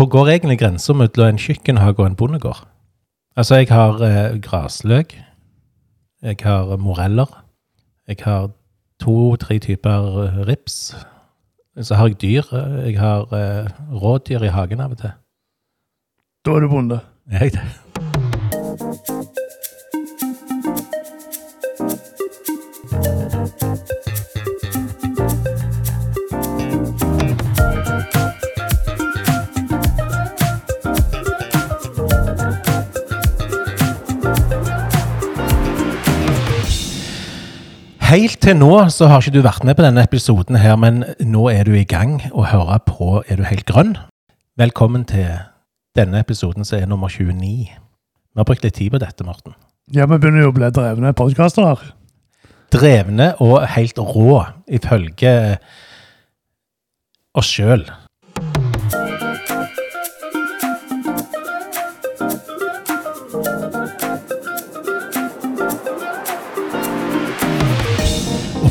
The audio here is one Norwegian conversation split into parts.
Hvor går egentlig grensa mellom en kjøkkenhage og en bondegård? Altså, jeg har eh, grasløk. Jeg har moreller. Jeg har to-tre typer eh, rips. Så har jeg dyr. Jeg har eh, rådyr i hagen av og til. Da er du bonde. Jeg det? Helt til nå så har ikke du vært med på denne episoden her, men nå er du i gang og hører på Er du helt grønn? Velkommen til denne episoden som er nummer 29. Vi har brukt litt tid på dette, Morten. Ja, vi begynner jo å bli drevne podkastere. Drevne og helt rå, ifølge oss sjøl.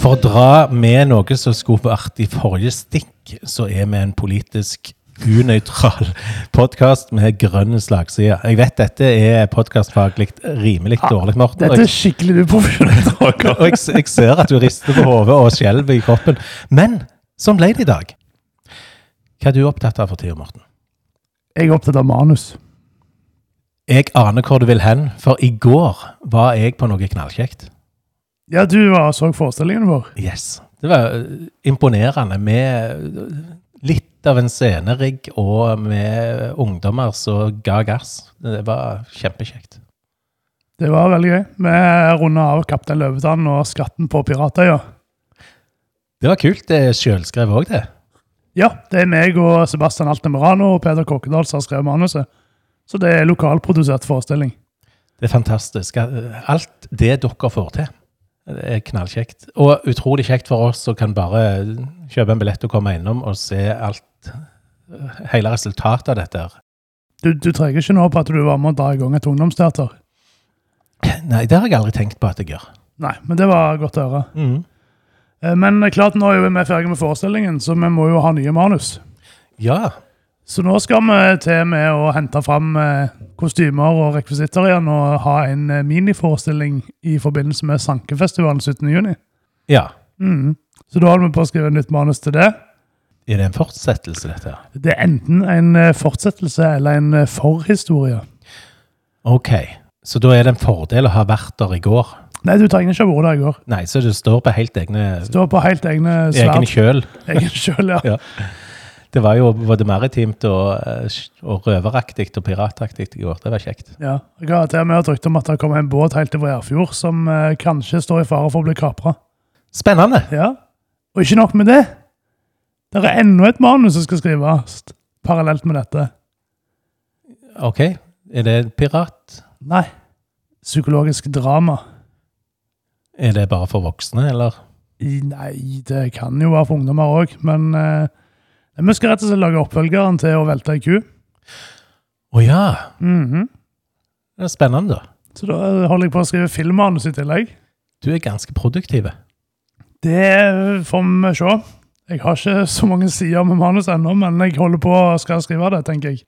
For å dra med noe som skulle vært i forrige stikk, så er vi en politisk unøytral podkast med grønn slagside. Jeg vet dette er podkastfaglig rimelig dårlig, Morten. Dette er skikkelig uprofesjonelt. Og jeg, jeg ser at du rister på hodet og skjelver i kroppen. Men sånn ble det i dag. Hva er du opptatt av for tida, Morten? Jeg er opptatt av manus. Jeg aner hvor du vil hen, for i går var jeg på noe knallkjekt. Ja, du var- så forestillingen vår. Yes. Det var eh, imponerende med litt av en scenerigg og med ungdommer som ga gass. Det var kjempekjekt. Det var veldig gøy. Vi runda av Kaptein Løvetann og Skatten på Piratøya. Det var kult. Det er sjølskrevet òg, det. Ja, det er meg og Sebastian Altemirano og Peder Kokkedal som har skrevet manuset. Så det er lokalprodusert forestilling. Det er fantastisk. Alt det dere får til, det er knallkjekt. Og utrolig kjekt for oss som kan bare kjøpe en billett og komme innom og se alt, hele resultatet av dette. her. Du, du trenger ikke nå på at du var med å dra i gang et ungdomsteater. Nei, det har jeg aldri tenkt på at jeg gjør. Nei, men det var godt å høre. Mm. Eh, Men klart, nå er vi ferdige med forestillingen, så vi må jo ha nye manus. Ja. Så nå skal vi til med å hente fram eh, kostymer og rekvisitter igjen og ha en eh, miniforestilling i forbindelse med Sankefestivalen 17. juni. ja. Mm. Så da holder vi på å skrive nytt manus til det. Er det en fortsettelse, dette? Det er enten en eh, fortsettelse eller en forhistorie. Ok. Så da er det en fordel å ha vært der i går. Nei, du trenger ikke ha vært der i går. Nei, så du står på helt egne Står på helt egne egen sverd. kjøl. Egen kjøl, ja. Ja. Det var jo både maritimt og, eh, og røveraktig og pirataktig i går. Det var kjekt. ja. Jeg har til og med hørt om at det kommer en båt helt til Værfjord som eh, kanskje står i fare for å bli kapra. Spennende! Ja. Og ikke nok med det. Det er enda et manus som skal skrives parallelt med dette. Ok. Er det pirat? Nei. Psykologisk drama. Er det bare for voksne, eller? Nei, det kan jo være for ungdommer òg, men eh, vi skal rett og slett lage oppfølgeren til Å velte ei ku. Å ja! Mhm. Det er spennende. Så da holder jeg på å skrive filmmanus i tillegg. Du er ganske produktiv. Det får vi se. Jeg har ikke så mange sider med manus ennå, men jeg holder på å skal skrive det, tenker jeg.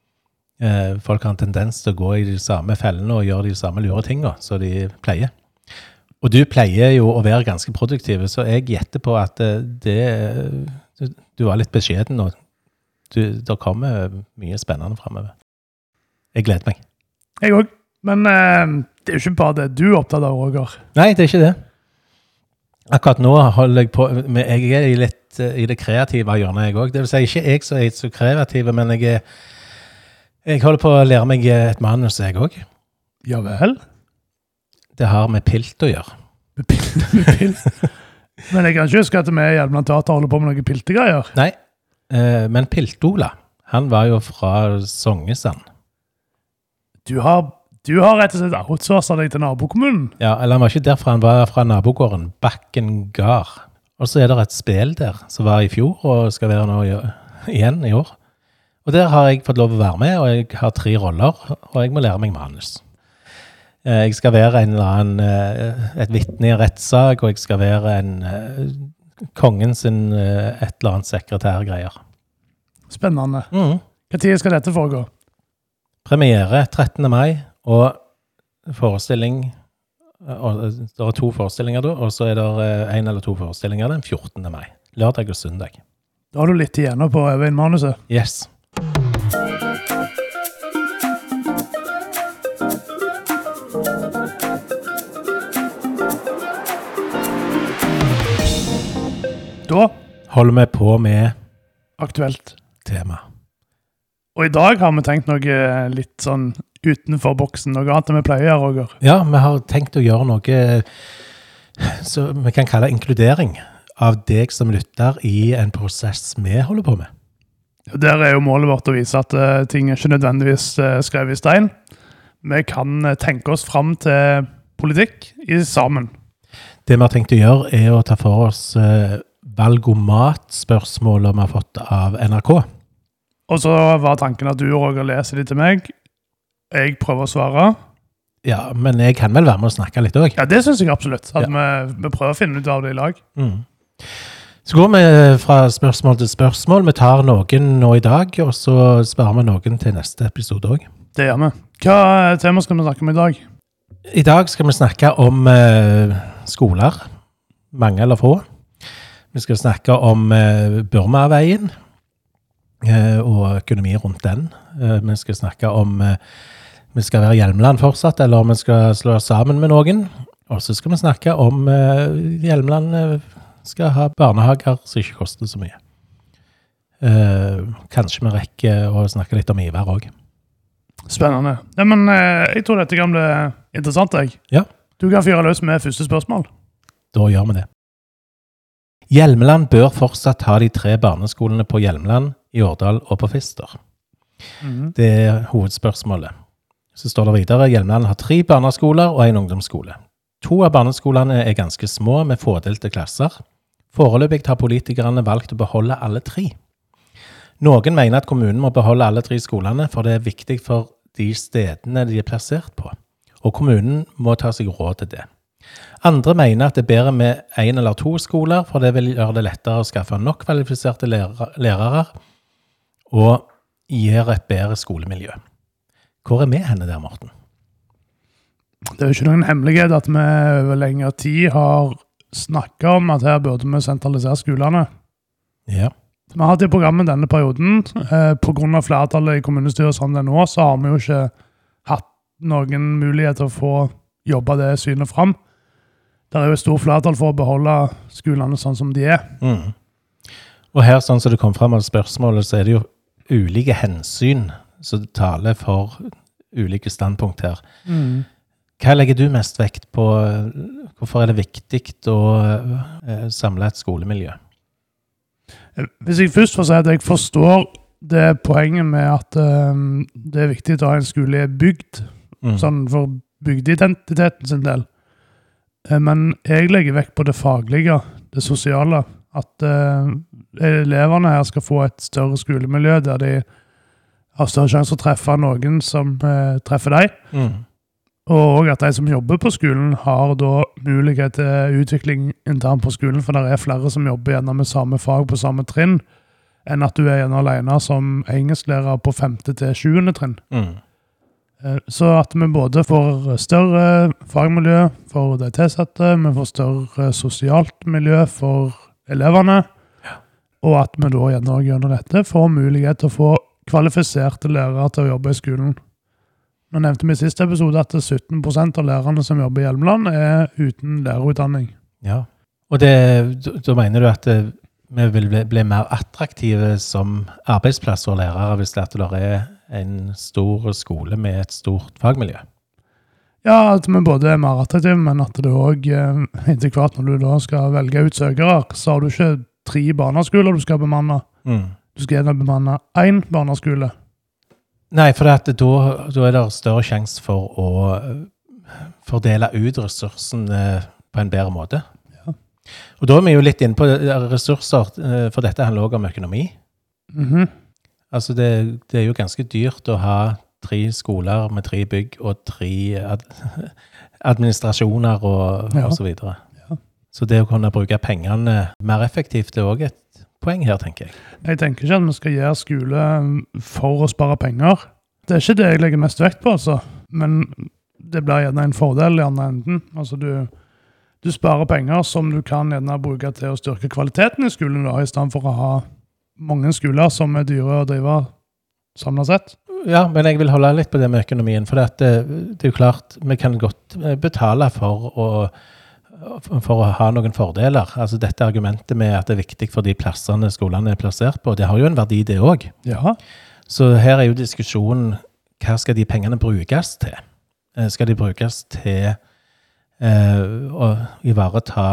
Eh, folk har en tendens til å gå i de samme fellene og gjøre de samme lure tinga som de pleier. Og du pleier jo å være ganske produktiv, så jeg gjetter på at eh, det Du, du var litt beskjeden nå. Det kommer mye spennende framover. Jeg gleder meg. Jeg òg. Men eh, det er jo ikke bare det du er opptatt av, Roger. Nei, det er ikke det. Akkurat nå holder jeg på med, Jeg er litt eh, i det kreative hjørnet, jeg òg. Det vil si ikke jeg som er så kreativ, men jeg, er, jeg holder på å lære meg et manus, jeg òg. Ja vel? Det har med pilt å gjøre. Med pilt? med pil. Men jeg kan ikke huske at vi i Hjelmeland Teater holder på med noen piltegreier. Nei, eh, men Pilt-Ola, han var jo fra Songesand. Du har, du har rett og slett outsourca deg til nabokommunen. Ja, eller han var ikke derfra, han var fra nabogården Bakken gard. Og så er det et spill der som var i fjor, og skal være nå i, igjen i år. Og der har jeg fått lov å være med, og jeg har tre roller, og jeg må lære meg manus. Eh, Jeg skal være en eller annen, eh, et vitne i en rettssak, og jeg skal være en eh, kongen sin et eller annet sekretærgreier. Spennende. Mm. Når skal dette foregå? Premiere 13. mai, og forestilling og Det er to forestillinger da, og så er det én eller to forestillinger den 14. mai. Lørdag og søndag. Da har du litt igjen på å øve inn manuset. Yes. Holder vi på med aktuelt. tema. Og i dag har vi tenkt noe litt sånn utenfor boksen, noe annet enn vi pleier Roger. Ja, vi har tenkt å gjøre noe som vi kan kalle inkludering av deg som lytter i en prosess vi holder på med. Der er jo målet vårt å vise at uh, ting er ikke nødvendigvis uh, skrevet i stein. Vi kan uh, tenke oss fram til politikk i sammen. Det vi har tenkt å gjøre, er å ta for oss uh, valgomatspørsmålet vi har fått av NRK. Og så var tanken at du Roger leser de til meg. Jeg prøver å svare. Ja, men jeg kan vel være med og snakke litt òg. Ja, det syns jeg absolutt. At vi, vi, prøver å finne ut av det i lag. Mm. Så går vi fra spørsmål til spørsmål. Vi tar noen nå i dag, og så sparer vi noen til neste episode òg. Det gjør vi. Hva tema skal vi snakke om i dag? I dag skal vi snakke om eh, skoler. Mange eller få. Vi skal snakke om eh, Burmaveien eh, og økonomi rundt den. Eh, vi skal snakke om vi skal være Hjelmeland fortsatt, eller om vi skal slå oss sammen med noen. Og så skal vi snakke om Hjelmeland skal ha barnehager som ikke koster så mye. Eh, kanskje vi rekker å snakke litt om Ivar òg. Spennende. Ja, men jeg tror dette kan bli interessant. jeg. Ja. Du kan fyre løs med første spørsmål. Da gjør vi det. Hjelmeland bør fortsatt ha de tre barneskolene på Hjelmeland, i Årdal og på Fister. Mm. Det er hovedspørsmålet. Så står det videre Hjelmeland har tre barneskoler og en ungdomsskole. To av barneskolene er ganske små, med fådelte klasser. Foreløpig har politikerne valgt å beholde alle tre. Noen mener at kommunen må beholde alle tre skolene, for det er viktig for de stedene de er plassert på, og kommunen må ta seg råd til det. Andre mener at det er bedre med én eller to skoler, for det vil gjøre det lettere å skaffe nok kvalifiserte lærere, og gir et bedre skolemiljø. Hvor er vi henne der, Morten? Det er jo ikke noen hemmelighet at vi over lengre tid har snakka om at her burde vi sentralisere skolene. Ja. Vi har hatt i programmet denne perioden. Eh, Pga. flertallet i kommunestyret sånn det er nå, så har vi jo ikke hatt noen mulighet til å få jobba det synet fram. Det er jo et stort flertall for å beholde skolene sånn som de er. Mm. Og her, sånn som det kom fram av spørsmålet, så er det jo ulike hensyn som taler for ulike standpunkt her. Hva legger du mest vekt på? Hvorfor er det viktig å eh, samle et skolemiljø? Hvis jeg først får si at jeg forstår det poenget med at eh, det er viktig å ha en skole i bygd, Mm. sånn for bygdeidentiteten sin del. Eh, Men jeg legger vekt på det faglige, det sosiale. At eh, elevene her skal få et større skolemiljø der de har større sjanse å treffe noen som eh, treffer dem. Mm. Og at de som jobber på skolen, har da mulighet til utvikling internt på skolen, for det er flere som jobber gjennom med samme fag på samme trinn, enn at du er igjen alene som engelsklærer på femte til sjuende trinn. Mm. Eh, Så at vi både får større fagmiljø for de tilsatte, vi får større sosialt miljø for elevene, og at vi da gjennom dette får mulighet til å få kvalifiserte lærere til å jobbe i skolen. Nå nevnte vi i siste episode at 17% av lærerne som jobber i Hjelmeland, er uten lærerutdanning. Ja. Og det, da- mener du at eh, vi vil bli, bli mer attraktive som arbeidsplass for lærere hvis det er en stor skole med et stort fagmiljø? Ja, at vi både er mer attraktive, men at det òg etter hvert når du da skal velge ut søkere, så har du ikke tre barneskoler du skal bemanne. Mm. Du skal gjerne bemanne én barneskole. Nei, for da, da er det større sjanse for å eh, fordele ut ressursene på en bedre måte. Ja. Og da er vi jo litt inne på eh, ressurser, eh, for dette handler også om økonomi. Mhm. Altså det, det er jo ganske dyrt å ha tre skoler med tre bygg og tre ad, administrasjoner og, Ja. og så videre. Ja. Så det å kunne bruke pengene mer effektivt er òg et poeng her, tenker jeg. Jeg tenker ikke at vi skal gjøre skole for å spare penger. Det er ikke det jeg legger mest vekt på, altså. Men det blir gjerne en fordel i andre enden. Altså du, du sparer penger som du kan gjerne bruke til å styrke kvaliteten i skolen, da, i stedet for å ha mange skoler som er dyre å drive samla sett. Ja, men jeg vil holde litt på det med økonomien. For det, det er jo klart, vi kan godt eh, betale for å, for å ha noen fordeler. Altså Dette argumentet med at det er viktig for de plassene skolene er plassert på, det har jo en verdi, det òg. Ja. Så her er jo diskusjonen hva skal de pengene brukes til? Eh, Skal de brukes til eh, å ivareta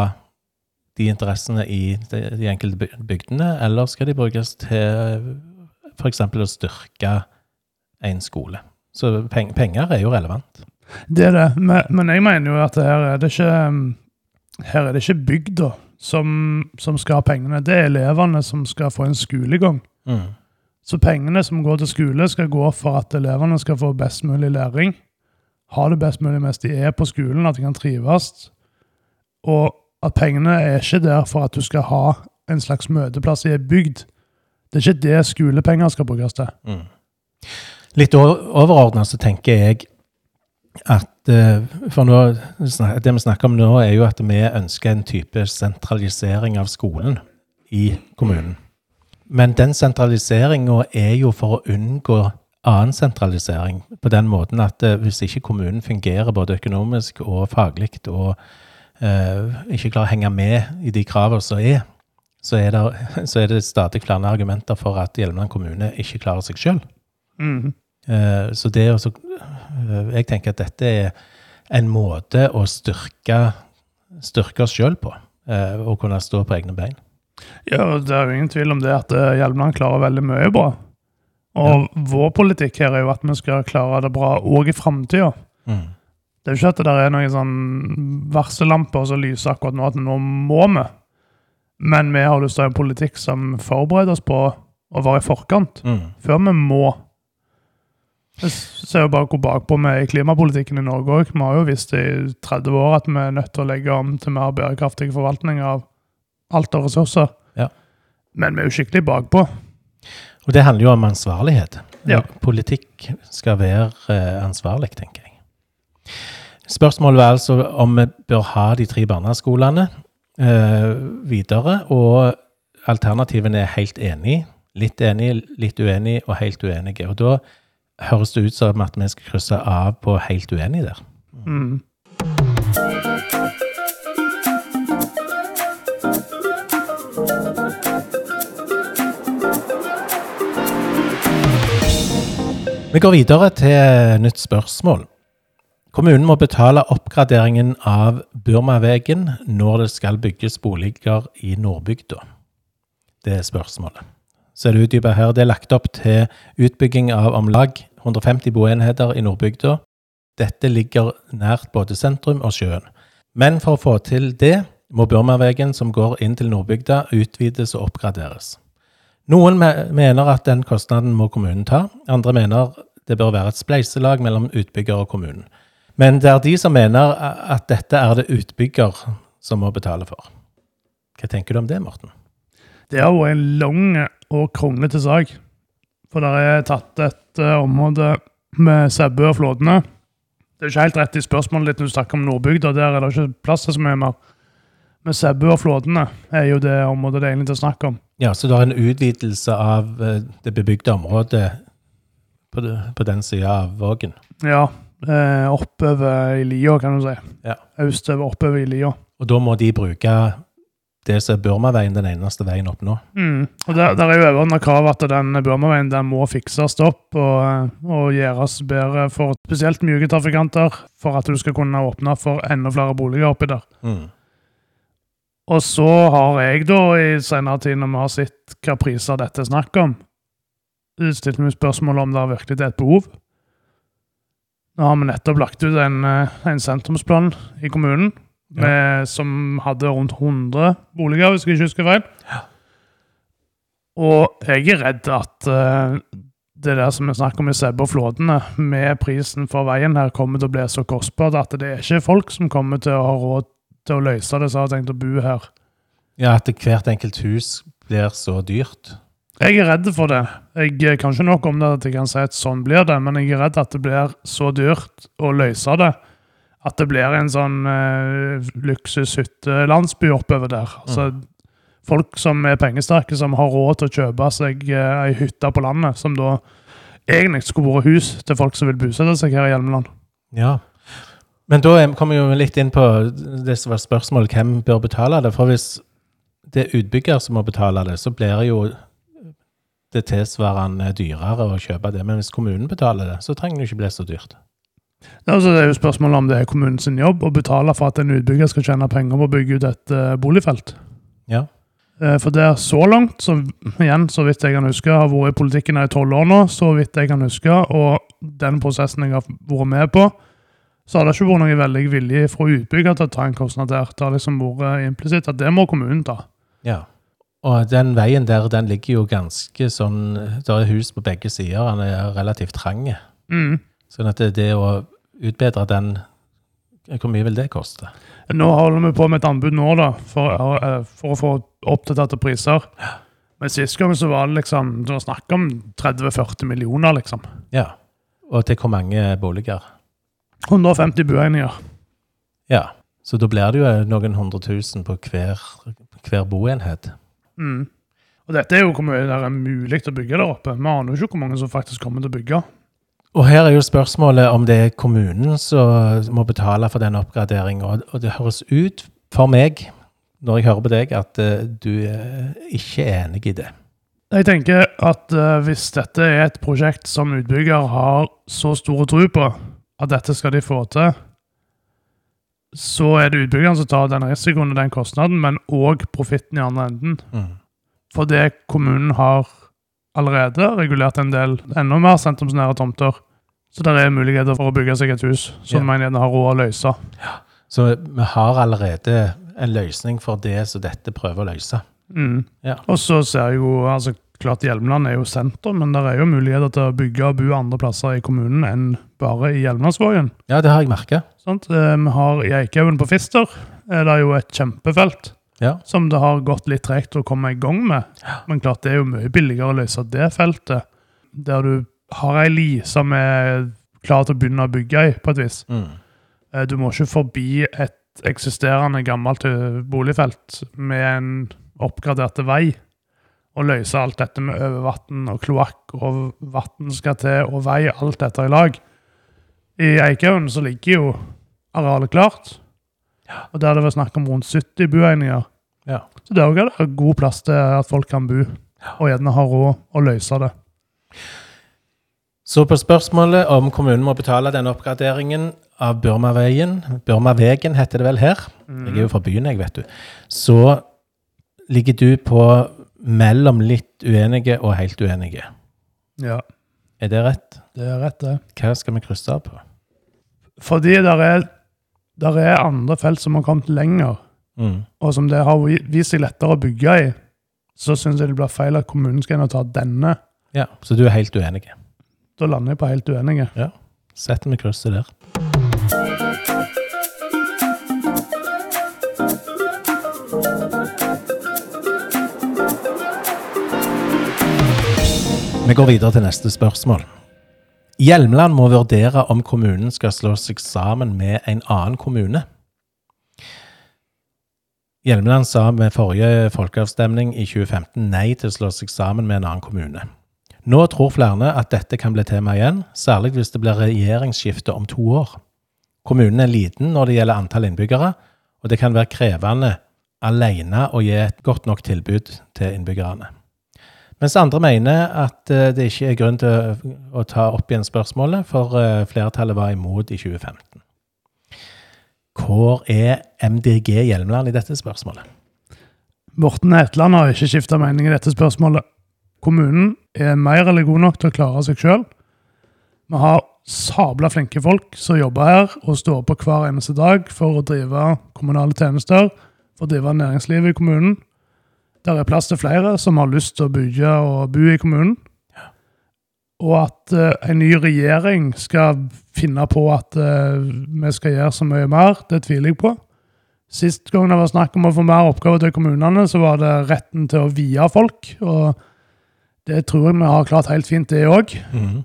de interessene i de, de enkelte bygdene, eller skal de brukes til f.eks. å styrke en skole? Så peng, penger er jo relevant. Det er det, men, men jeg mener jo at her er det ikke her er det ikke bygda som, som skal ha pengene. Det er elevene som skal få en skolegang. Mm. Så pengene som går til skole, skal gå for at elevene skal få best mulig læring. Ha det best mulig mens de er på skolen, at de kan trives. Og at pengene er ikke der for at du skal ha en slags møteplass i ei bygd. Det er ikke det skolepenger skal brukes til. Mm. Litt overordna så tenker jeg at eh, For nå, det vi snakker om nå, er jo at vi ønsker en type sentralisering av skolen i kommunen. Men den sentraliseringa er jo for å unngå annen sentralisering. På den måten at eh, hvis ikke kommunen fungerer både økonomisk og faglig, og ikke klarer å henge med i de kravene som er, så er, det, så er det stadig flere argumenter for at Hjelmeland kommune ikke klarer seg sjøl. Mm. Eh, Så det også, eh, jeg tenker at dette er en måte å styrke, styrke oss sjøl på. eh, Og kunne stå på egne bein. Ja, det er jo ingen tvil om det at eh, Hjelmeland klarer veldig mye bra. Og vår politikk her er jo at vi skal klare det bra òg i framtida. Mm. Det er jo ikke at det der er noen sånn varsellamper som lyser akkurat nå, at nå må vi. Men vi har lyst til å ha en politikk som forbereder oss på å være i forkant, Mm. før vi må. Jeg ser jo bare hvor bakpå vi er i klimapolitikken i Norge òg. Vi har jo visst i 30 år at vi er nødt til å legge om til mer bærekraftig forvaltning av alt av ressurser. Ja. Men vi er jo skikkelig bakpå. Og det handler jo om ansvarlighet. Ja. Politikk skal være eh, ansvarlig, tenker jeg. Spørsmålet var altså om vi bør ha de tre barneskolene eh, videre. Og alternativene er helt enig, litt enig, litt uenig og helt uenige. Og da høres det ut som at vi skal krysse av på helt uenig der. Mm. Vi går videre til nytt spørsmål. Kommunen må betale oppgraderingen av Burmavegen når det skal bygges boliger i Nordbygda. Det er spørsmålet. Så er det utdypet her. Det er lagt opp til utbygging av om lag 150 boenheter i Nordbygda. Dette ligger nært både sentrum og sjøen. Men for å få til det, må Burmavegen som går inn til Nordbygda, utvides og oppgraderes. Noen me mener at den kostnaden må kommunen ta, andre mener det bør være et spleiselag mellom utbygger og kommunen. Men det er de som mener at dette er det utbygger som må betale for. Hva tenker du om det, Morten? Det har vært en lang og kronglete sak. For det er tatt et uh, område med Sebbø og flåtene. Det er ikke helt rett i spørsmålet ditt når du snakker om Nordbygda. Der er det ikke plass til så mye mer. Men Sebbø og flåtene er jo det området det er egentlig å snakke om. Ja, Så du har en utvidelse av eh, det bebygde området på, det, på den sida av Vågen? Ja, eh, oppover i lia, kan du si. Ja. Østover, oppover i lia. Og da må de bruke det som er Burmaveien, den eneste veien opp nå? Mm. Og der, der er jo overordna krav at den Burmaveien den må fikses opp og, og gjøres bedre for spesielt myke trafikanter, for at du skal kunne åpne for enda flere boliger oppi der. Mm. Og så har jeg da i senere tid, når vi har sett hva priser dette er snakk om, stilt meg spørsmål om det virkelig er et behov. Nå har vi nettopp lagt ut en, eh, en sentrumsplan i kommunen med, som hadde rundt 100 boliger, hvis jeg ikke husker feil. Og jeg er redd at uh, det der som vi snakker om i Sebbe og Flåtene, med prisen for veien her, kommer til å bli så kostbart at det er ikke folk som kommer til å ha råd til å løse det, som har tenkt å bo her. Ja, at hvert enkelt hus blir så dyrt? Jeg er redd for det. Jeg kan ikke nok om det at jeg kan si at sånn blir det, men jeg er redd at det blir så dyrt å løse det at det blir en sånn uh, luksushyttelandsby oppover der. Altså, Folk som er pengesterke, som har råd til å kjøpe seg uh, ei hytte på landet, som da egentlig skulle vært hus til folk som vil bosette seg her i Hjelmeland. Ja, men da kommer vi jo litt inn på det som var spørsmålet, hvem bør betale det? For hvis det er utbygger som må betale det, så blir det jo det tilsvarende dyrere å kjøpe det. Men hvis kommunen betaler det, så trenger det ikke bli så dyrt. Altså, det er jo spørsmålet om det er kommunens jobb å betale for at en utbygger skal tjene penger på å bygge ut et uh, boligfelt. Ja. Uh, for det er så langt, så igjen, så vidt jeg kan huske, har vært i politikken i tolv år nå, så vidt jeg kan huske, og den prosessen jeg har vært med på, så har det ikke vært noen veldig vilje fra utbygger til å ta en kostnad der. Det har liksom vært implisitt at det må kommunen ta. Ja. Og den veien der, den ligger jo ganske sånn Det er hus på begge sider, den er relativt trang. Mm. Sånn at det, det å utbedre den Hvor mye vil det koste? Nå holder vi på med et anbud nå, da, for, eh, for å få oppdaterte priser. Men sist gang så var det liksom Det var snakk om 30-40 millioner, liksom. Ja. Og til hvor mange boliger? 150 boenheter. Ja. Så da blir det jo noen hundre tusen på hver, hver boenhet. Mm. Og dette er jo hvor mye det er mulig å bygge der oppe. Vi aner jo ikke hvor mange som faktisk kommer til å bygge. Og her er jo spørsmålet om det er kommunen som må betale for den oppgraderinga. Og det høres ut for meg, når jeg hører på deg, at uh, du er ikke er enig i det. Jeg tenker at uh, hvis dette er et prosjekt som utbygger har så stor tro på at dette skal de få til, så er det utbyggeren som tar den risikoen og den kostnaden, men òg profitten i andre enden. Mm. For det kommunen har allerede regulert en del enda mer sentrumsnære tomter. Så det er muligheter for å bygge seg et hus som Ja. man gjerne har råd å løse. Så vi har allerede en løsning for det som dette prøver å løse. Mm. Ja. Og så ser jeg jo altså Klart Hjelmeland er jo senter, men det er jo muligheter til å bygge og bo andre plasser i kommunen enn bare i Hjelmelandsvågen. Ja, det har jeg merka. Sant? Eh, Vi har I Eikehaugen på Fister er det jo et kjempefelt Ja. som det har gått litt tregt å komme i gang med. Men klart det er jo mye billigere å løse det feltet, der du har ei li som er klar til å begynne å bygge i, på et vis. Mm. Eh, Du må ikke forbi et eksisterende gammelt eh, boligfelt med en oppgradert vei og løse alt dette med overvann og kloakk og vann skal til og vei, alt dette i lag. I Eikehaugen så ligger jo arealet klart, og der det var snakk om rundt 70 buegninger. Ja. Så det er også god plass til at folk kan bo, og gjerne ha råd å løse det. Så på spørsmålet om kommunen må betale denne oppgraderingen av Burmaveien, Burmavegen heter det vel her, jeg er jo fra byen, jeg, vet du, så ligger du på mellom litt uenige og helt uenige. Ja, Er det rett? det er rett, det. Hva skal vi krysse av på? Fordi der er, der er andre felt som har kommet lenger, Mm. og som det har vist seg lettere å bygge i, så syns jeg det blir feil at kommunen skal inn og ta denne. Ja, Så du er helt uenig? Da lander jeg på helt uenige. Ja. Setter vi krysset der. Vi går videre til neste spørsmål. Hjelmeland må vurdere om kommunen skal slå seg sammen med en annen kommune. Hjelmeland sa med forrige folkeavstemning i 2015 nei til å slå seg sammen med en annen kommune. Nå tror flere at dette kan bli tema igjen, særlig hvis det blir regjeringsskifte om to år. Kommunen er liten når det gjelder antall innbyggere, og det kan være krevende alene å gi et godt nok tilbud til innbyggerne. Mens andre mener at eh, det ikke er grunn til å, ta opp igjen spørsmålet, for eh, flertallet var imot i 2015. Hvor er MDG Hjelmeland i dette spørsmålet? Morten Hetland har ikke skifta mening i dette spørsmålet. Kommunen er mer eller god nok til å klare seg sjøl. Vi har sabla flinke folk som jobber her og står på hver eneste dag for å drive kommunale tjenester, for å drive næringslivet i kommunen. Der er plass til flere som har lyst til å bygge og bo i kommunen. Og at uh, en ny regjering skal finne på at uh, vi skal gjøre så mye mer, det tviler jeg på. Sist gang det var snakk om å få mer oppgaver til kommunene, så var det retten til å vie folk. Og det tror jeg vi har klart helt fint, det òg. Mhm.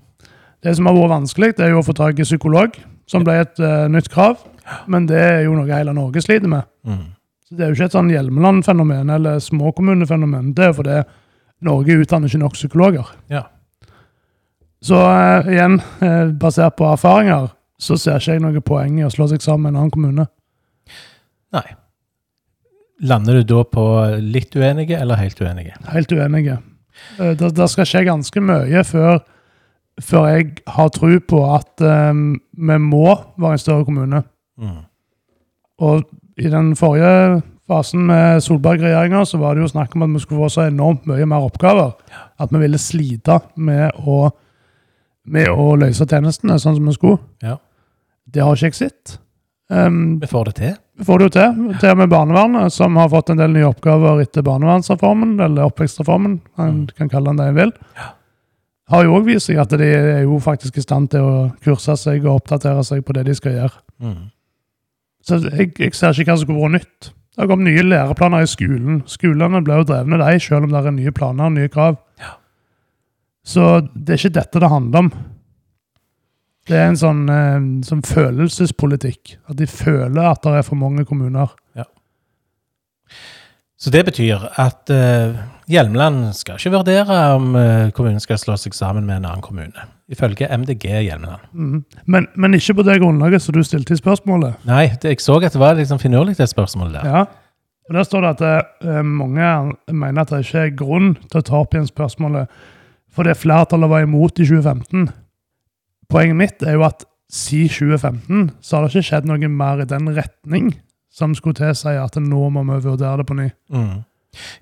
Det som har vært vanskelig, det er jo å få tak i psykolog, som ble et uh, nytt krav. Men det er jo noe hele Norge sliter med. Mhm. Det er jo ikke et sånn Hjelmeland-fenomen eller småkommunefenomen. Det er fordi Norge utdanner ikke nok psykologer. Ja. Så eh, igjen, eh, basert på erfaringer, så ser ikke jeg noe poeng i å slå seg sammen med en annen kommune. Nei. Lander du da på litt uenige eller helt uenige? Helt uenige. Eh, Det, det skal skje ganske mye før, før jeg har tro på at eh, vi må være en større kommune. Mm. Og i den forrige fasen med Solberg-regjeringa så var det jo snakk om at vi skulle få så enormt mye mer oppgaver. At vi ville slite med å, med å løse tjenestene sånn som vi skulle. Ja. Det har ikke jeg sett. Um, Vi får det til. vi får det jo til. Til og med barnevernet, som har fått en del nye oppgaver etter barnevernsreformen, eller oppvekstreformen, man kan kalle den det en vil, har jo òg vist seg at de er jo faktisk i stand til å kurse seg og oppdatere seg på det de skal gjøre. Mhm. Så jeg, jeg ser ikke hva som skulle vært nytt. Det har kommet nye læreplaner i skolen. Skolene blir jo drevne, de, selv om det er nye planer og nye krav. Så det er ikke dette det handler om. Det er en sånn, eh, sånn følelsespolitikk. At de føler at det er for mange kommuner. Så det betyr at eh, Hjelmeland skal ikke vurdere om eh, kommunen skal slå seg sammen med en annen kommune. Ifølge MDG Hjelmeland. Mm. Men, men ikke på det grunnlaget som du stilte i spørsmålet. Nei, det, jeg så at det var liksom finurlig, det spørsmålet der. Ja. Og Der står det at det, mange mener at det ikke er grunn til å ta opp igjen spørsmålet fordi flertallet var imot i 2015. Poenget mitt er jo at siden 2015 så har det ikke skjedd noe mer i den retning som skulle tilsi at nå må vi vurdere det på ny. Mm.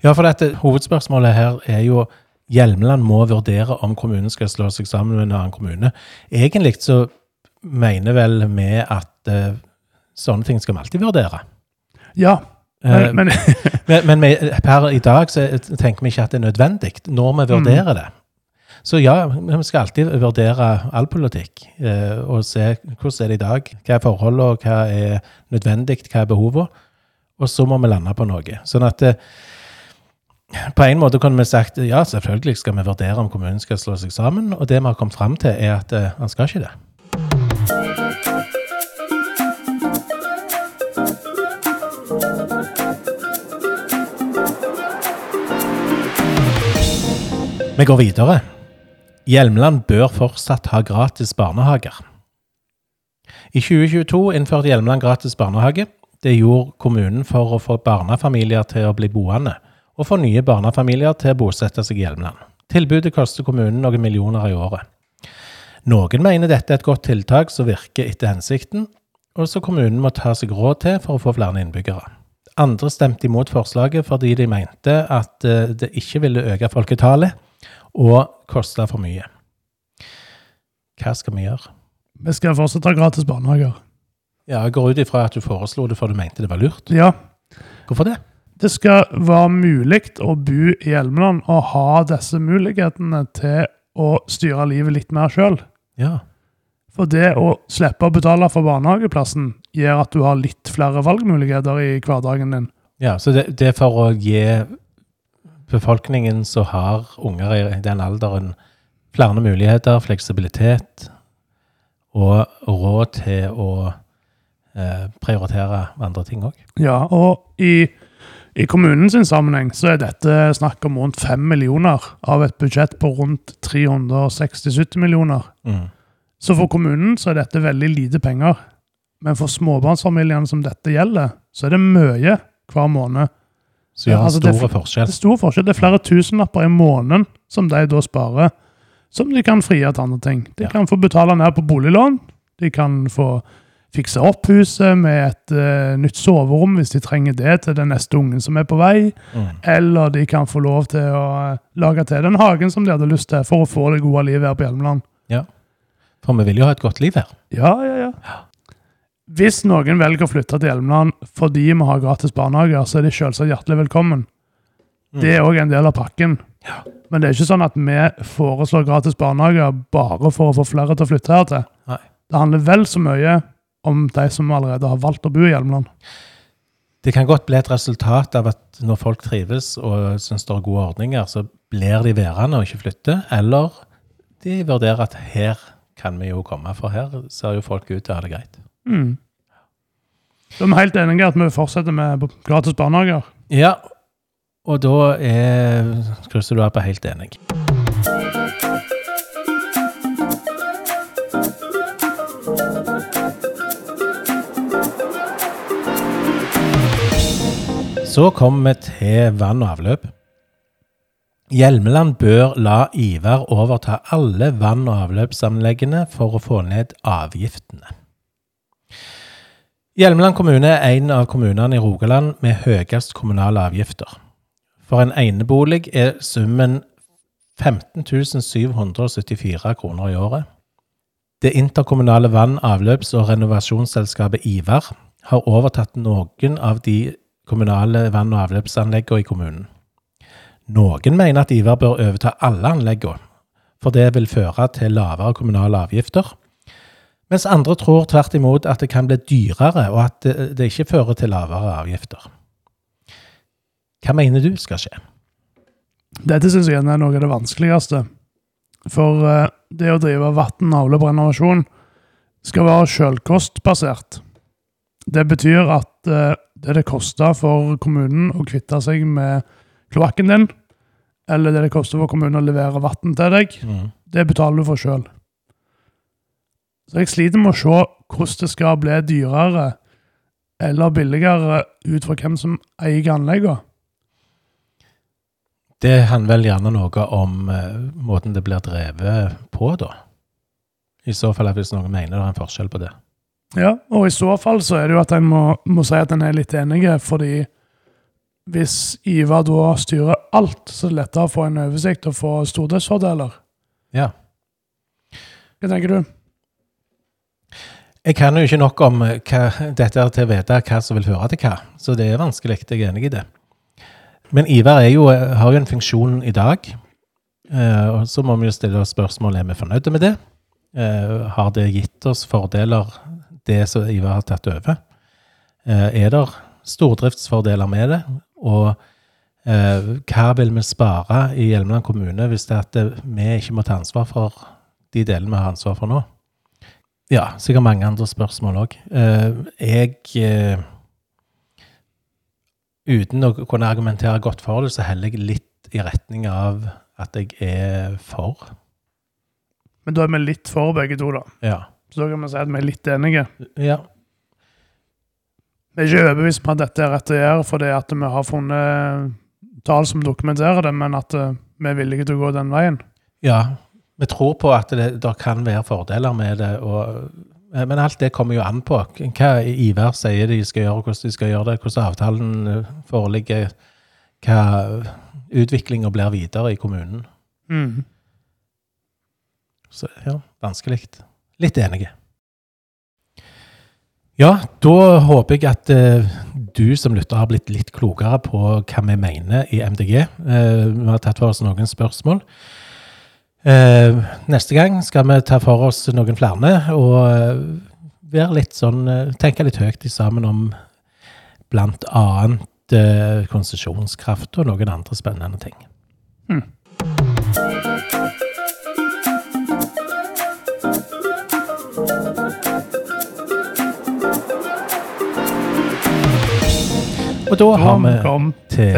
Ja, for dette, hovedspørsmålet her er jo Hjelmeland må vurdere om kommunen skal slå seg sammen med en annen kommune. Egentlig så mener vel vi at uh, sånne ting skal vi alltid vurdere. Ja, Eh, men, men Men, men per i dag så tenker vi ikke at det er nødvendig når vi vurderer det. Så ja, vi skal alltid vurdere all politikk eh, og se hvordan er det i dag. Hva er forholdene, hva er nødvendig, hva er behovene. Og så må vi lande på noe. Sånn at eh, på en måte kunne vi sagt ja, selvfølgelig skal vi vurdere om kommunen skal slå seg sammen. Og det vi har kommet fram til, er at eh, han skal ikke det. Vi går videre. Hjelmeland bør fortsatt ha gratis barnehager. I 2022 innførte Hjelmeland gratis barnehage. Det gjorde kommunen for å få barnefamilier til å bli boende, og få nye barnefamilier til å bosette seg i Hjelmeland. Tilbudet koster kommunen noen millioner i året. Noen mener dette er et godt tiltak som virker etter hensikten, og som kommunen må ta seg råd til for å få flere innbyggere. Andre stemte imot forslaget fordi de mente at eh, det ikke ville øke folketallet og koste for mye. Hva skal vi gjøre? vi skal fortsatt ha gratis barnehager. Ja, Jeg går ut ifra at du foreslo det for du mente det var lurt. Ja, Hvorfor det? Det skal være mulig å bo i Hjelmeland og ha disse mulighetene til å styre livet litt mer sjøl. Ja. For det å slippe å betale for barnehageplassen gjør at du har litt flere valgmuligheter i hverdagen din. ja så det, det er for å gi befolkningen som har unger i den alderen, flere muligheter, fleksibilitet og råd til å eh, prioritere andre ting òg. Ja, og i, i kommunens sammenheng så er dette snakk om rundt 5 millioner av et budsjett på rundt 360-70 millioner. Mm. Så for kommunen så er dette veldig lite penger. Men for småbarnsfamiliene som dette gjelder, så er det mye hver måned. Så Ja, altså, det- Det forskjell. er stor forskjell. Det er flere tusenlapper i måneden som de da sparer, som de kan frie til andre ting. De Ja. kan få betale ned på boliglån. De kan få fikse opp huset med et uh, nytt soverom hvis de trenger det til den neste ungen som er på vei. Mm. Eller de kan få lov til å uh, lage til den hagen som de hadde lyst til for å få det gode livet her på Hjelmeland. For vi vil jo ha et godt liv her. Ja, ja, ja. Hvis noen velger å flytte til Hjelmeland fordi vi har gratis barnehager, så er de selvsagt hjertelig velkommen. Det er òg en del av pakken. Ja. Men det er ikke sånn at vi foreslår gratis barnehager bare for å få flere til å flytte her til. Nei. Det handler vel så mye om de som allerede har valgt å bo i Hjelmeland. Det kan godt bli et resultat av at når folk trives og syns det er gode ordninger, så blir de værende og ikke flytter. Eller de vurderer at her kan vi jo komme, for her ser jo folk ut til å ha det greit. Mm. Da er vi helt enige at vi fortsetter med gratis barnehager. Ja, og da er krysser du av på helt enig. Så kommer vi til vann og avløp. Hjelmeland bør la Ivar overta alle vann- og avløpsanleggene for å få ned avgiftene. Hjelmeland kommune er en av kommunene i Rogaland med høyest kommunale avgifter. For en enebolig er summen 15 774 kroner i året. Det interkommunale vann-, avløps- og renovasjonsselskapet Ivar har overtatt noen av de kommunale vann- og avløpsanleggene i kommunen. Noen mener at Ivar bør overta alle anleggene, for det vil føre til lavere kommunale avgifter. Mens andre tror tvert imot at det kan bli dyrere, og at det, ikke fører til lavere avgifter. Hva mener du skal skje? Dette syns jeg er noe av det vanskeligste. For eh, det å drive vann, avløp og renovasjon skal være selvkostbasert. Det betyr at eh, det det koster for kommunen å kvitte seg med kloakken din, eller det det koster for kommunen å levere vann til deg, det betaler du for sjøl. Så jeg sliter med å se hvordan det skal bli dyrere eller billigere ut fra hvem som eier anleggene. Det handler vel gjerne noe om eh, måten det blir drevet på, da. I så fall, hvis noen mener det er en forskjell på det. Ja, og i så fall så er det jo at en må, må si at en er litt enige, fordi hvis Ivar da styrer alt, så er det lettere å få en oversikt og få stordriftsfordeler. Ja. Hva tenker du? Jeg kan jo ikke nok om eh, hva, dette er til å vite hva som vil føre til hva, så det er vanskelig. Jeg er enig i det. Men Ivar er jo, har jo en funksjon i dag, eh, og så må vi jo stille oss spørsmål er vi fornøyde med det. Eh, har det gitt oss fordeler, det som Ivar har tatt over? Eh, er det stordriftsfordeler med det? Og eh, hva vil vi spare i Hjelmeland kommune hvis det er at vi ikke må ta ansvar for de delene vi har ansvar for nå? Ja, sikkert mange andre spørsmål òg. jeg eh, Uten å kunne argumentere godt for det, så heller jeg litt i retning av at jeg er for. Men da er vi litt for begge to, da. Ja. Så da kan vi si at vi er litt enige. ja. Vi er ikke overbevist på at dette er rett å gjøre fordi at vi har funnet tall som dokumenterer det, men at eh, vi er villige til å gå den veien. Ja, vi tror på at det, det kan være fordeler med det, og, eh, men alt det kommer jo an på. Hva Ivar sier de skal gjøre, hvordan de skal gjøre det, hvordan avtalen eh, foreligger, hva utviklinga blir videre i kommunen. Mm. Så ja, vanskelig. Litt enige. Ja, da håper jeg at eh, du som lytter har blitt litt klokere på hva vi mener i MDG. Eh, vi har tatt for oss noen spørsmål. Eh, neste gang skal vi ta for oss noen flere og være litt sånn, tenke litt høyt sammen om eh, konsesjonskraft og noen andre spennende ting. Hmm. Og da har vi kommet til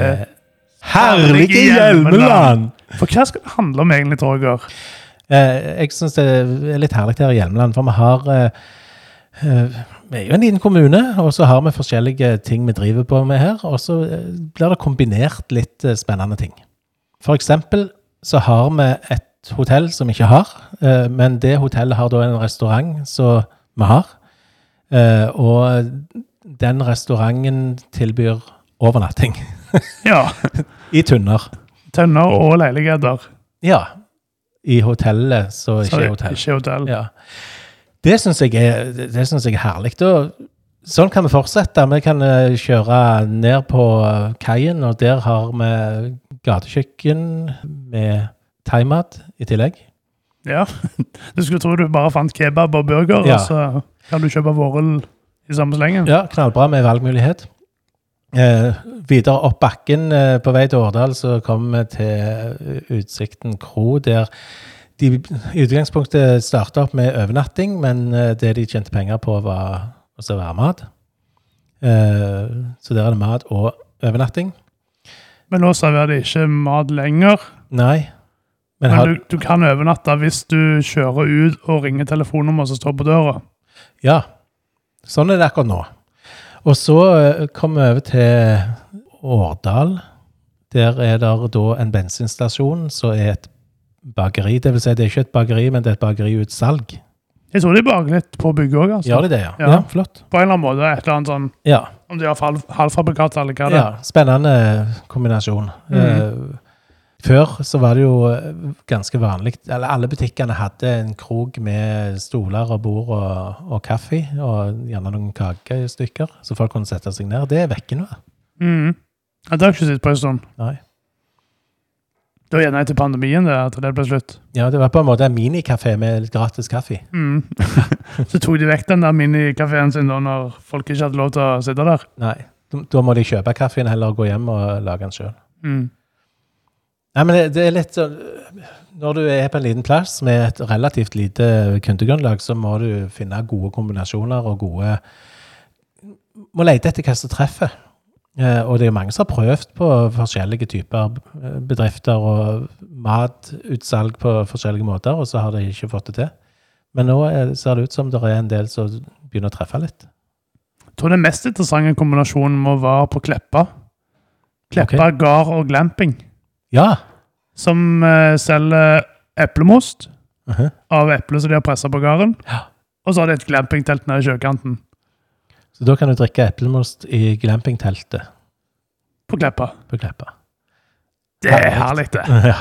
Herlige Hjelmeland! For hva skal det handle om egentlig, Torger? Eh, jeg syns det er litt herlig her i Hjelmeland, for vi har eh, eh, Vi er jo en liten kommune, og så har vi forskjellige ting vi driver på med her. Og så eh, blir det kombinert litt eh, spennende ting. For eksempel så har vi et hotell som vi ikke har, eh, men det hotellet har da en restaurant som vi har. Eh, og den restauranten tilbyr overnatting Ja. i tunner. Tønner og leiligheter. Ja. I hotellet, så ikke Sorry, hotell. Ikke hotell. Ja. Det syns jeg, er- det synes jeg er herlig. Sånn kan vi fortsette. Vi kan eh, kjøre ned på eh, kaien, og der har vi gatekjøkken med thaimat i tillegg. Ja. Du skulle tro du bare fant kebab og burger, Ja. og så kan du kjøpe vårel i samme slengen. Ja, Knallbra med valgmulighet. Eh, videre opp bakken eh, på vei til Årdal så kommer vi til eh, Utsikten kro, der de i utgangspunktet starta opp med overnatting, men eh, det de tjente penger på, var å servere mat. Eh, så der er det mat og overnatting. Men nå serverer de ikke mat lenger. Nei. Men Men har, du, du kan overnatte hvis du kjører ut og ringer telefonnummer som står på døra. Ja. Sånn er det akkurat nå. Og så eh, kommer vi over til Årdal. Der er det da en bensinstasjon som er et bakeri. Det vil si, det er ikke et bakeri, men det er et bakeriutsalg. Jeg tror de baker litt på bygget òg. Altså. Gjør de det, ja? Ja. Ja, flott. På en eller annen måte. et eller annet sånn, Ja. Om de har halv, halvfabrikat eller hva det er. ja spennende kombinasjon. Mhm. Eh, før så var det jo eh, ganske vanlig Eller alle butikkene hadde en krok med stoler og bord og, og kaffe, og gjerne noen kakestykker, så folk kunne sette seg ned. Det er vekke nå. Mm. Ja, det har jeg ikke sett på en stund. Nei. Det var gjerne etter pandemien det, at det ble slutt. Ja, det var på en måte en minikafé med litt gratis kaffe. Mm. Så tok de vekk den der minikafeen sin da når folk ikke hadde lov til å sitte der. Nei, da- da må de kjøpe kaffen heller og gå hjem og lage den sjøl. Mm. Nei, men det, det er litt sånn Når du er på en liten plass med et relativt lite kundegrunnlag, så må du finne gode kombinasjoner og gode Må lete etter hva som treffer. Eh, og det er mange som har prøvd på forskjellige typer eh, bedrifter og matutsalg på forskjellige måter, og så har de ikke fått det til. Men nå er, ser det ut som det er en del som begynner å treffe litt. Jeg tror den mest interessante kombinasjonen må være på Kleppa. Kleppa gard og glamping. Ja! Som eh, selger eplemost Mhm. av eple som de har pressa på gården. Ja. Og så har de et glampingtelt nede i sjøkanten Så da kan du drikke eplemost i glampingteltet på Kleppa. på Kleppa. Det er herlig, det. Ja.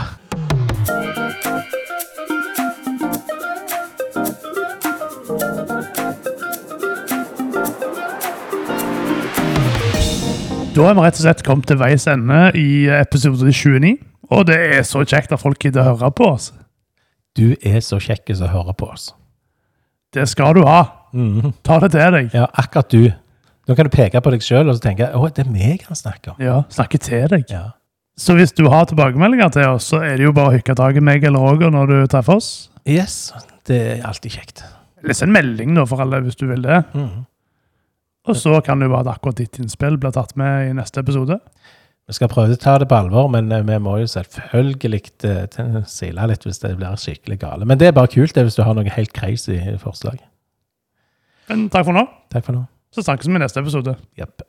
Da er vi rett og slett kommet til veis ende i episode 29. Og det er så kjekt at folk gidder å høre på oss. Du er så kjekk som hører på oss. Det skal du ha. Mm. Ta det til deg. Ja, akkurat du. Nå kan du peke på deg sjøl og så tenke å, det er meg han snakker om. Ja, Snakke til deg. Ja. Så hvis du har tilbakemeldinger til oss, så er det jo bare å hykke tak i meg eller Roger når du treffer oss. Yes, det er alltid kjekt. Eller send melding da for alle hvis du vil det. Mhm. Og så kan det jo være at akkurat ditt innspill blir tatt med i neste episode. Vi skal prøve å ta det på alvor, men eh, vi må jo selvfølgelig eh, sile litt hvis det blir skikkelig gale. Men det er bare kult det hvis du har noe helt crazy forslag. Men takk for nå. Takk for nå. Så snakkes vi i neste episode. Jepp.